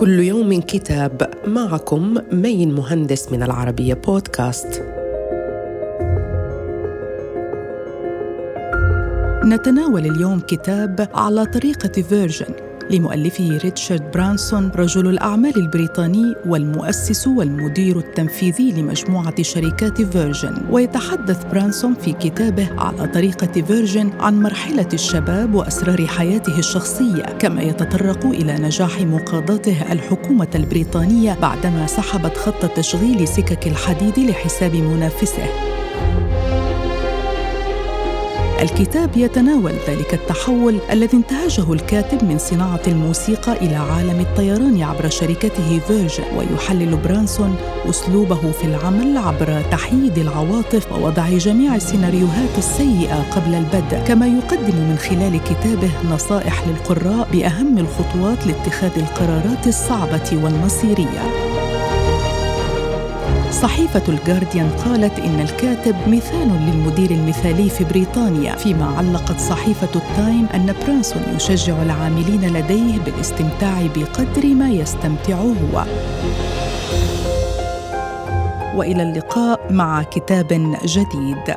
كل يوم كتاب معكم مين مهندس من العربية بودكاست. نتناول اليوم كتاب على طريقة فيرجن لمؤلفه ريتشارد برانسون رجل الأعمال البريطاني والمؤسس والمدير التنفيذي لمجموعة شركات فيرجن. ويتحدث برانسون في كتابه على طريقة فيرجن عن مرحلة الشباب وأسرار حياته الشخصية كما يتطرق إلى نجاح مقاضاته الحكومة البريطانية بعدما سحبت خط تشغيل سكك الحديد لحساب منافسه. الكتاب يتناول ذلك التحول الذي انتهجه الكاتب من صناعة الموسيقى إلى عالم الطيران عبر شركته فيرجن ويحلل برانسون أسلوبه في العمل عبر تحييد العواطف ووضع جميع السيناريوهات السيئة قبل البدء. كما يقدم من خلال كتابه نصائح للقراء بأهم الخطوات لاتخاذ القرارات الصعبة والمصيرية صحيفة الجارديان قالت إن الكاتب مثال للمدير المثالي في بريطانيا فيما علقت صحيفة التايم أن برانسون يشجع العاملين لديه بالاستمتاع بقدر ما يستمتع هو. وإلى اللقاء مع كتاب جديد.